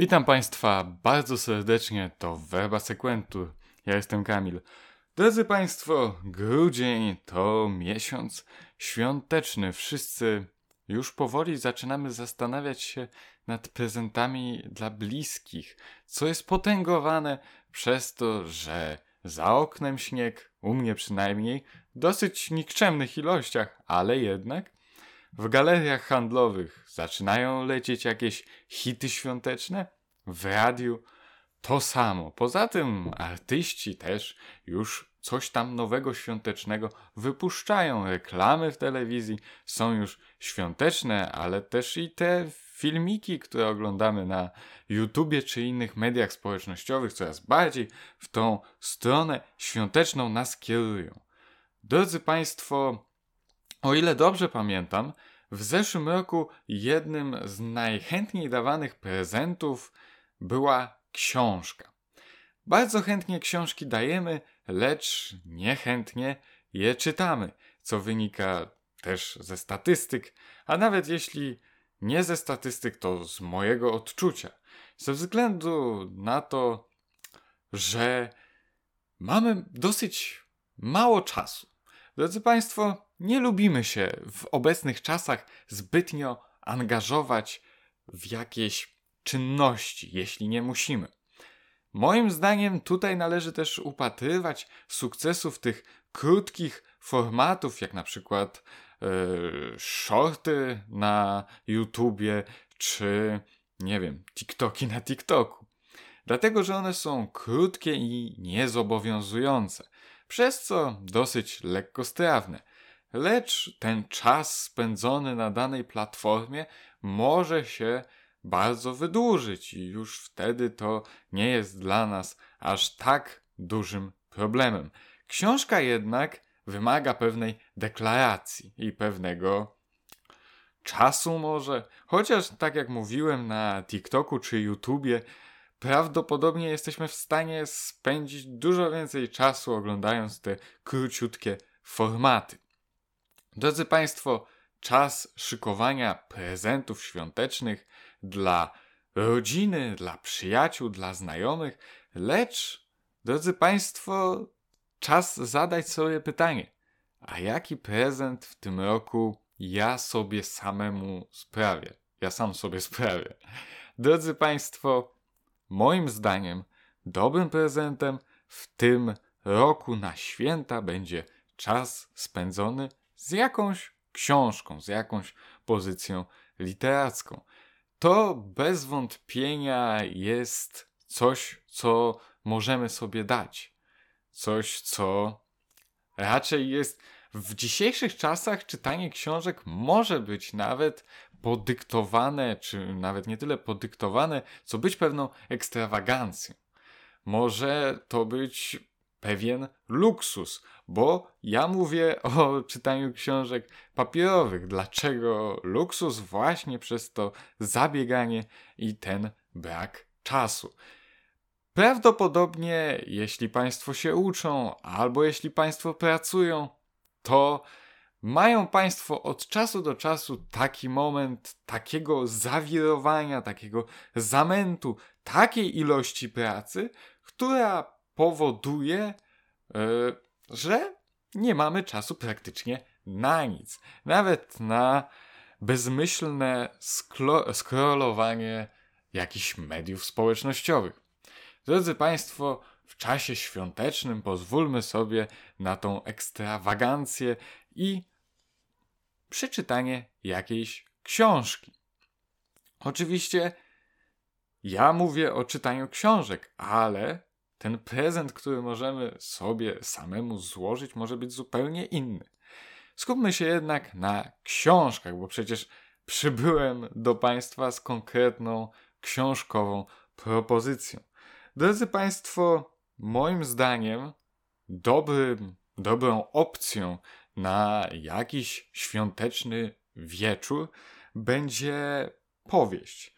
Witam Państwa bardzo serdecznie, to Werba Sequentur. Ja jestem Kamil. Drodzy Państwo, grudzień to miesiąc świąteczny. Wszyscy już powoli zaczynamy zastanawiać się nad prezentami dla bliskich, co jest potęgowane przez to, że za oknem śnieg, u mnie przynajmniej, w dosyć nikczemnych ilościach, ale jednak w galeriach handlowych zaczynają lecieć jakieś hity świąteczne, w radiu to samo. Poza tym artyści też już coś tam nowego świątecznego wypuszczają. Reklamy w telewizji są już świąteczne, ale też i te filmiki, które oglądamy na YouTubie czy innych mediach społecznościowych, coraz bardziej w tą stronę świąteczną nas kierują. Drodzy Państwo, o ile dobrze pamiętam, w zeszłym roku jednym z najchętniej dawanych prezentów była książka. Bardzo chętnie książki dajemy, lecz niechętnie je czytamy, co wynika też ze statystyk, a nawet jeśli nie ze statystyk, to z mojego odczucia. Ze względu na to, że mamy dosyć mało czasu. Drodzy Państwo, nie lubimy się w obecnych czasach zbytnio angażować w jakieś czynności, jeśli nie musimy. Moim zdaniem tutaj należy też upatrywać sukcesów tych krótkich formatów, jak na przykład yy, shorty na YouTubie, czy nie wiem, TikToki na TikToku. Dlatego, że one są krótkie i niezobowiązujące, przez co dosyć lekkostrawne. Lecz ten czas spędzony na danej platformie może się bardzo wydłużyć i już wtedy to nie jest dla nas aż tak dużym problemem. Książka jednak wymaga pewnej deklaracji i pewnego czasu może, chociaż tak jak mówiłem na TikToku czy YouTubie, prawdopodobnie jesteśmy w stanie spędzić dużo więcej czasu oglądając te króciutkie formaty. Drodzy Państwo, czas szykowania prezentów świątecznych dla rodziny, dla przyjaciół, dla znajomych, lecz, drodzy Państwo, czas zadać sobie pytanie: a jaki prezent w tym roku ja sobie samemu sprawię? Ja sam sobie sprawię. Drodzy Państwo, moim zdaniem dobrym prezentem w tym roku na święta będzie czas spędzony z jakąś książką, z jakąś pozycją literacką. To bez wątpienia jest coś, co możemy sobie dać. Coś, co raczej jest w dzisiejszych czasach czytanie książek może być nawet podyktowane, czy nawet nie tyle podyktowane, co być pewną ekstrawagancją. Może to być pewien luksus, bo ja mówię o czytaniu książek papierowych. Dlaczego luksus? Właśnie przez to zabieganie i ten brak czasu. Prawdopodobnie, jeśli Państwo się uczą, albo jeśli Państwo pracują, to mają Państwo od czasu do czasu taki moment takiego zawirowania, takiego zamętu, takiej ilości pracy, która powoduje, yy, że nie mamy czasu praktycznie na nic. Nawet na bezmyślne scrollowanie jakichś mediów społecznościowych. Drodzy Państwo, w czasie świątecznym pozwólmy sobie na tą ekstrawagancję i przeczytanie jakiejś książki. Oczywiście ja mówię o czytaniu książek, ale ten prezent, który możemy sobie samemu złożyć, może być zupełnie inny. Skupmy się jednak na książkach, bo przecież przybyłem do Państwa z konkretną książkową propozycją. Drodzy Państwo, moim zdaniem dobrym, dobrą opcją na jakiś świąteczny wieczór będzie powieść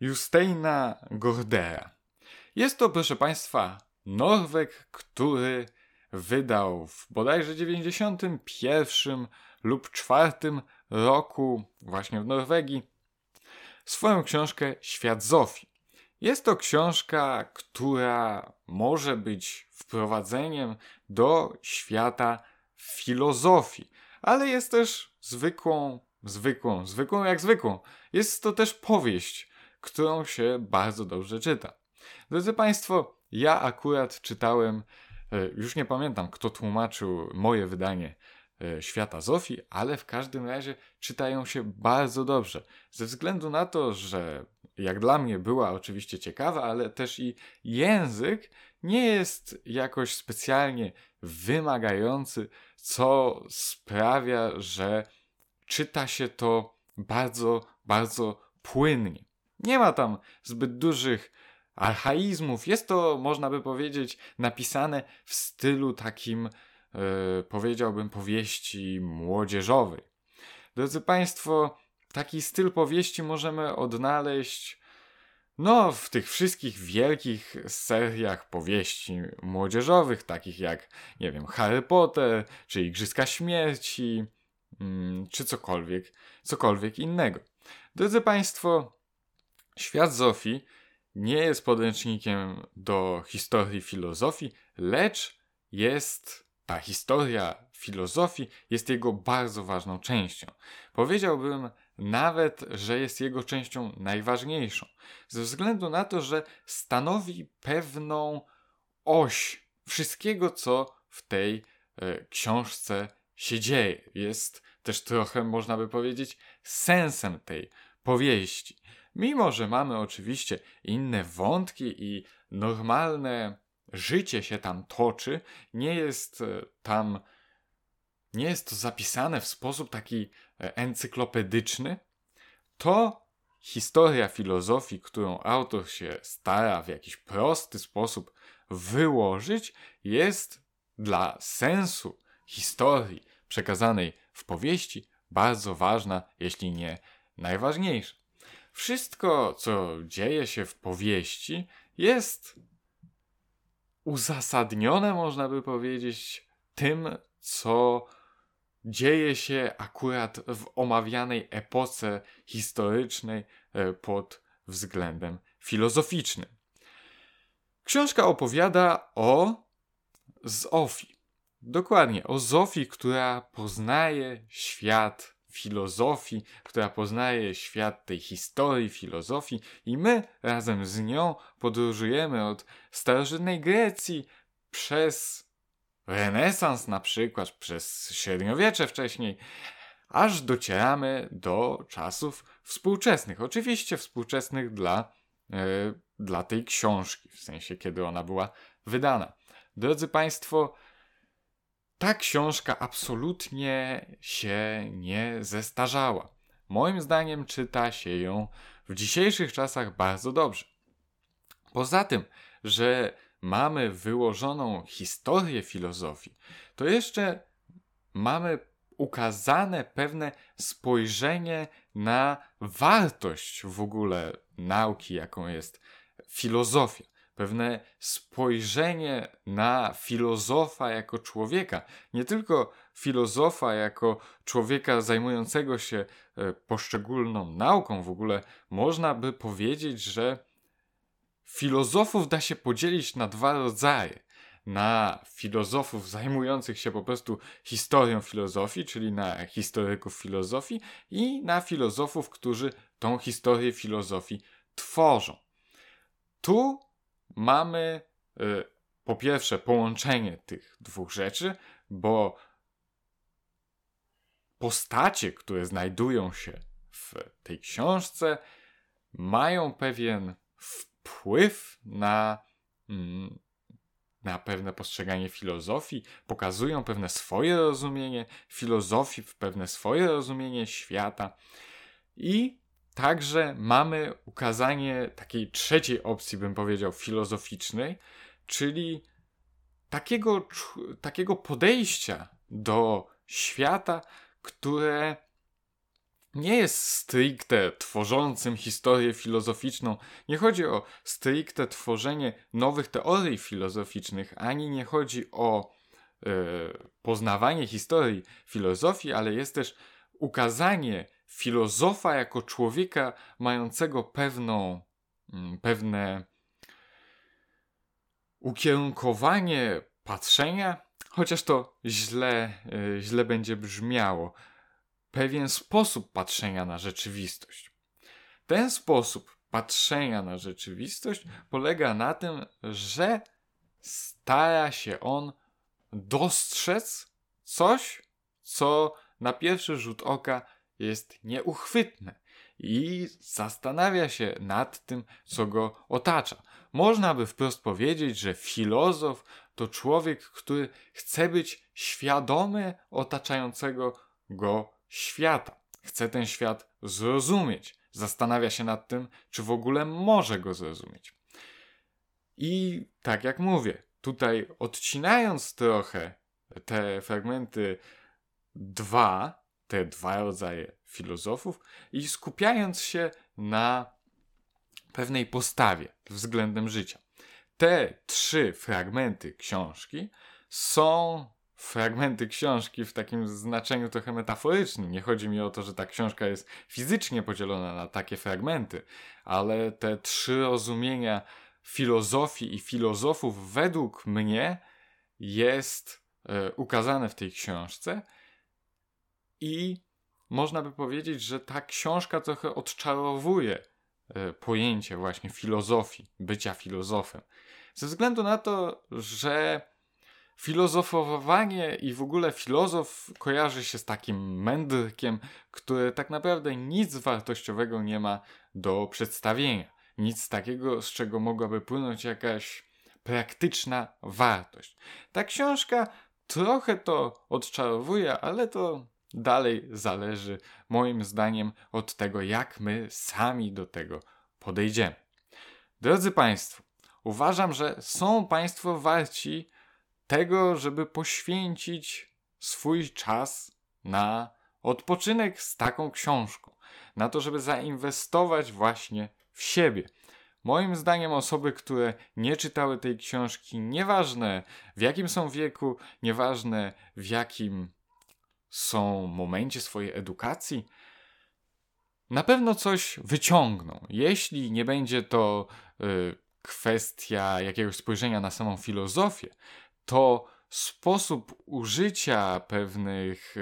Justeina Gordera. Jest to, proszę Państwa, Norweg, który wydał w bodajże 91 lub 4 roku właśnie w Norwegii swoją książkę Świat Zofii. Jest to książka, która może być wprowadzeniem do świata filozofii, ale jest też zwykłą, zwykłą, zwykłą jak zwykłą. Jest to też powieść, którą się bardzo dobrze czyta. Drodzy Państwo, ja akurat czytałem, e, już nie pamiętam kto tłumaczył moje wydanie e, Świata Zofii, ale w każdym razie czytają się bardzo dobrze. Ze względu na to, że jak dla mnie była oczywiście ciekawa, ale też i język nie jest jakoś specjalnie wymagający, co sprawia, że czyta się to bardzo, bardzo płynnie. Nie ma tam zbyt dużych archaizmów. Jest to, można by powiedzieć, napisane w stylu takim, yy, powiedziałbym, powieści młodzieżowej. Drodzy Państwo, taki styl powieści możemy odnaleźć no, w tych wszystkich wielkich seriach powieści młodzieżowych, takich jak, nie wiem, Harry Potter, czy Igrzyska Śmierci, mm, czy cokolwiek, cokolwiek innego. Drodzy Państwo, świat Zofii nie jest podręcznikiem do historii filozofii, lecz jest ta historia filozofii jest jego bardzo ważną częścią. Powiedziałbym nawet, że jest jego częścią najważniejszą, ze względu na to, że stanowi pewną oś wszystkiego, co w tej e, książce się dzieje. Jest też trochę, można by powiedzieć, sensem tej powieści. Mimo, że mamy oczywiście inne wątki i normalne życie się tam toczy, nie jest e, tam, nie jest to zapisane w sposób taki e, encyklopedyczny, to historia filozofii, którą autor się stara w jakiś prosty sposób wyłożyć, jest dla sensu historii przekazanej w powieści bardzo ważna, jeśli nie najważniejsza. Wszystko, co dzieje się w powieści, jest uzasadnione, można by powiedzieć, tym, co dzieje się akurat w omawianej epoce historycznej e, pod względem filozoficznym. Książka opowiada o Zofii. Dokładnie, o Zofii, która poznaje świat filozofii, która poznaje świat tej historii filozofii i my razem z nią podróżujemy od starożytnej Grecji przez renesans na przykład, przez średniowiecze wcześniej, aż docieramy do czasów współczesnych. Oczywiście współczesnych dla, yy, dla tej książki, w sensie kiedy ona była wydana. Drodzy Państwo, ta książka absolutnie się nie zestarzała. Moim zdaniem czyta się ją w dzisiejszych czasach bardzo dobrze. Poza tym, że mamy wyłożoną historię filozofii, to jeszcze mamy ukazane pewne spojrzenie na wartość w ogóle nauki, jaką jest filozofia pewne spojrzenie na filozofa jako człowieka. Nie tylko filozofa jako człowieka zajmującego się e, poszczególną nauką, w ogóle można by powiedzieć, że filozofów da się podzielić na dwa rodzaje. Na filozofów zajmujących się po prostu historią filozofii, czyli na historyków filozofii, i na filozofów, którzy tą historię filozofii tworzą. Tu mamy y, po pierwsze połączenie tych dwóch rzeczy, bo postacie, które znajdują się w tej książce, mają pewien wpływ na, mm, na pewne postrzeganie filozofii, pokazują pewne swoje rozumienie filozofii, pewne swoje rozumienie świata i Także mamy ukazanie takiej trzeciej opcji, bym powiedział, filozoficznej, czyli takiego, takiego podejścia do świata, które nie jest stricte tworzącym historię filozoficzną. Nie chodzi o stricte tworzenie nowych teorii filozoficznych, ani nie chodzi o e, poznawanie historii filozofii, ale jest też ukazanie filozofa jako człowieka mającego pewną mm, pewne ukierunkowanie patrzenia, chociaż to źle, e, źle będzie brzmiało, pewien sposób patrzenia na rzeczywistość. Ten sposób patrzenia na rzeczywistość polega na tym, że stara się on dostrzec coś, co na pierwszy rzut oka jest nieuchwytne i zastanawia się nad tym, co go otacza. Można by wprost powiedzieć, że filozof to człowiek, który chce być świadomy otaczającego go świata. Chce ten świat zrozumieć. Zastanawia się nad tym, czy w ogóle może go zrozumieć. I tak jak mówię, tutaj odcinając trochę te fragmenty dwa, te dwa rodzaje filozofów i skupiając się na pewnej postawie względem życia. Te trzy fragmenty książki są fragmenty książki w takim znaczeniu trochę metaforycznym. Nie chodzi mi o to, że ta książka jest fizycznie podzielona na takie fragmenty, ale te trzy rozumienia filozofii i filozofów według mnie jest e, ukazane w tej książce i można by powiedzieć, że ta książka trochę odczarowuje e, pojęcie właśnie filozofii, bycia filozofem. Ze względu na to, że filozofowanie i w ogóle filozof kojarzy się z takim mędrkiem, który tak naprawdę nic wartościowego nie ma do przedstawienia. Nic takiego, z czego mogłaby płynąć jakaś praktyczna wartość. Ta książka trochę to odczarowuje, ale to dalej zależy, moim zdaniem, od tego, jak my sami do tego podejdziemy. Drodzy Państwo, uważam, że są Państwo warci tego, żeby poświęcić swój czas na odpoczynek z taką książką, na to, żeby zainwestować właśnie w siebie. Moim zdaniem osoby, które nie czytały tej książki, nieważne w jakim są wieku, nieważne w jakim są momencie swojej edukacji, na pewno coś wyciągną. Jeśli nie będzie to y, kwestia jakiegoś spojrzenia na samą filozofię, to sposób użycia pewnych,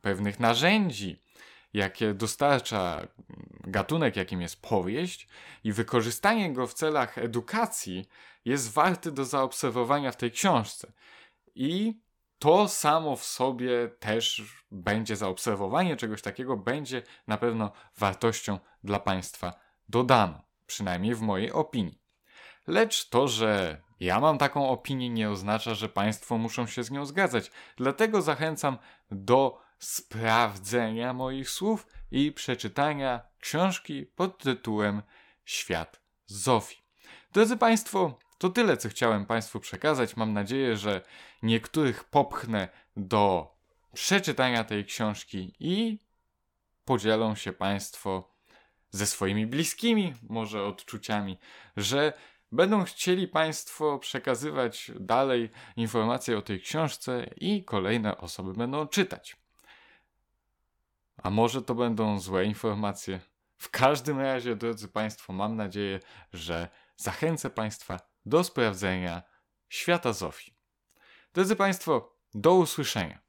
pewnych narzędzi, jakie dostarcza gatunek, jakim jest powieść, i wykorzystanie go w celach edukacji jest warty do zaobserwowania w tej książce. I to samo w sobie też będzie zaobserwowanie czegoś takiego, będzie na pewno wartością dla Państwa dodaną, przynajmniej w mojej opinii. Lecz to, że ja mam taką opinię, nie oznacza, że Państwo muszą się z nią zgadzać. Dlatego zachęcam do sprawdzenia moich słów i przeczytania książki pod tytułem Świat Zofii. Drodzy Państwo, to tyle, co chciałem Państwu przekazać. Mam nadzieję, że niektórych popchnę do przeczytania tej książki i podzielą się Państwo ze swoimi bliskimi, może odczuciami, że Będą chcieli Państwo przekazywać dalej informacje o tej książce i kolejne osoby będą czytać. A może to będą złe informacje? W każdym razie, drodzy Państwo, mam nadzieję, że zachęcę Państwa do sprawdzenia świata Zofii. Drodzy Państwo, do usłyszenia.